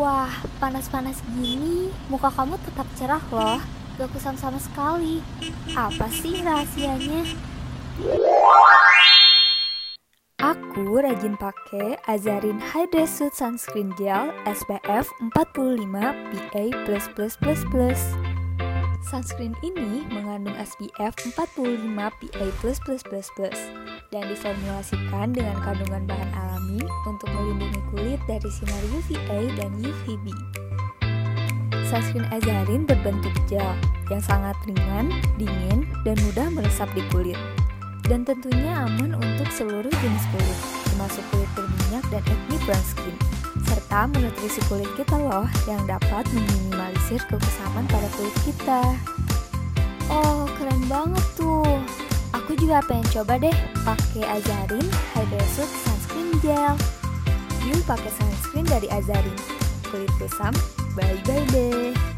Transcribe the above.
Wah, panas-panas gini, muka kamu tetap cerah loh. Gak kusam sama sekali. Apa sih rahasianya? Aku rajin pakai Azarin Hydra Suit Sunscreen Gel SPF 45 PA++++. Sunscreen ini mengandung SPF 45 PA++++ dan diformulasikan dengan kandungan bahan alami untuk melindungi kulit dari sinar UVA dan UVB. Sunscreen Azarin berbentuk gel yang sangat ringan, dingin, dan mudah meresap di kulit. Dan tentunya aman untuk seluruh jenis kulit, termasuk kulit berminyak dan acne brown skin serta menutrisi kulit kita loh yang dapat meminimalisir kekusaman pada kulit kita. Oh, keren banget. Aku juga pengen coba deh pakai Azarin Hydra Suit Sunscreen Gel. Yuk pakai sunscreen dari Azarin. Kulit kusam, bye-bye deh.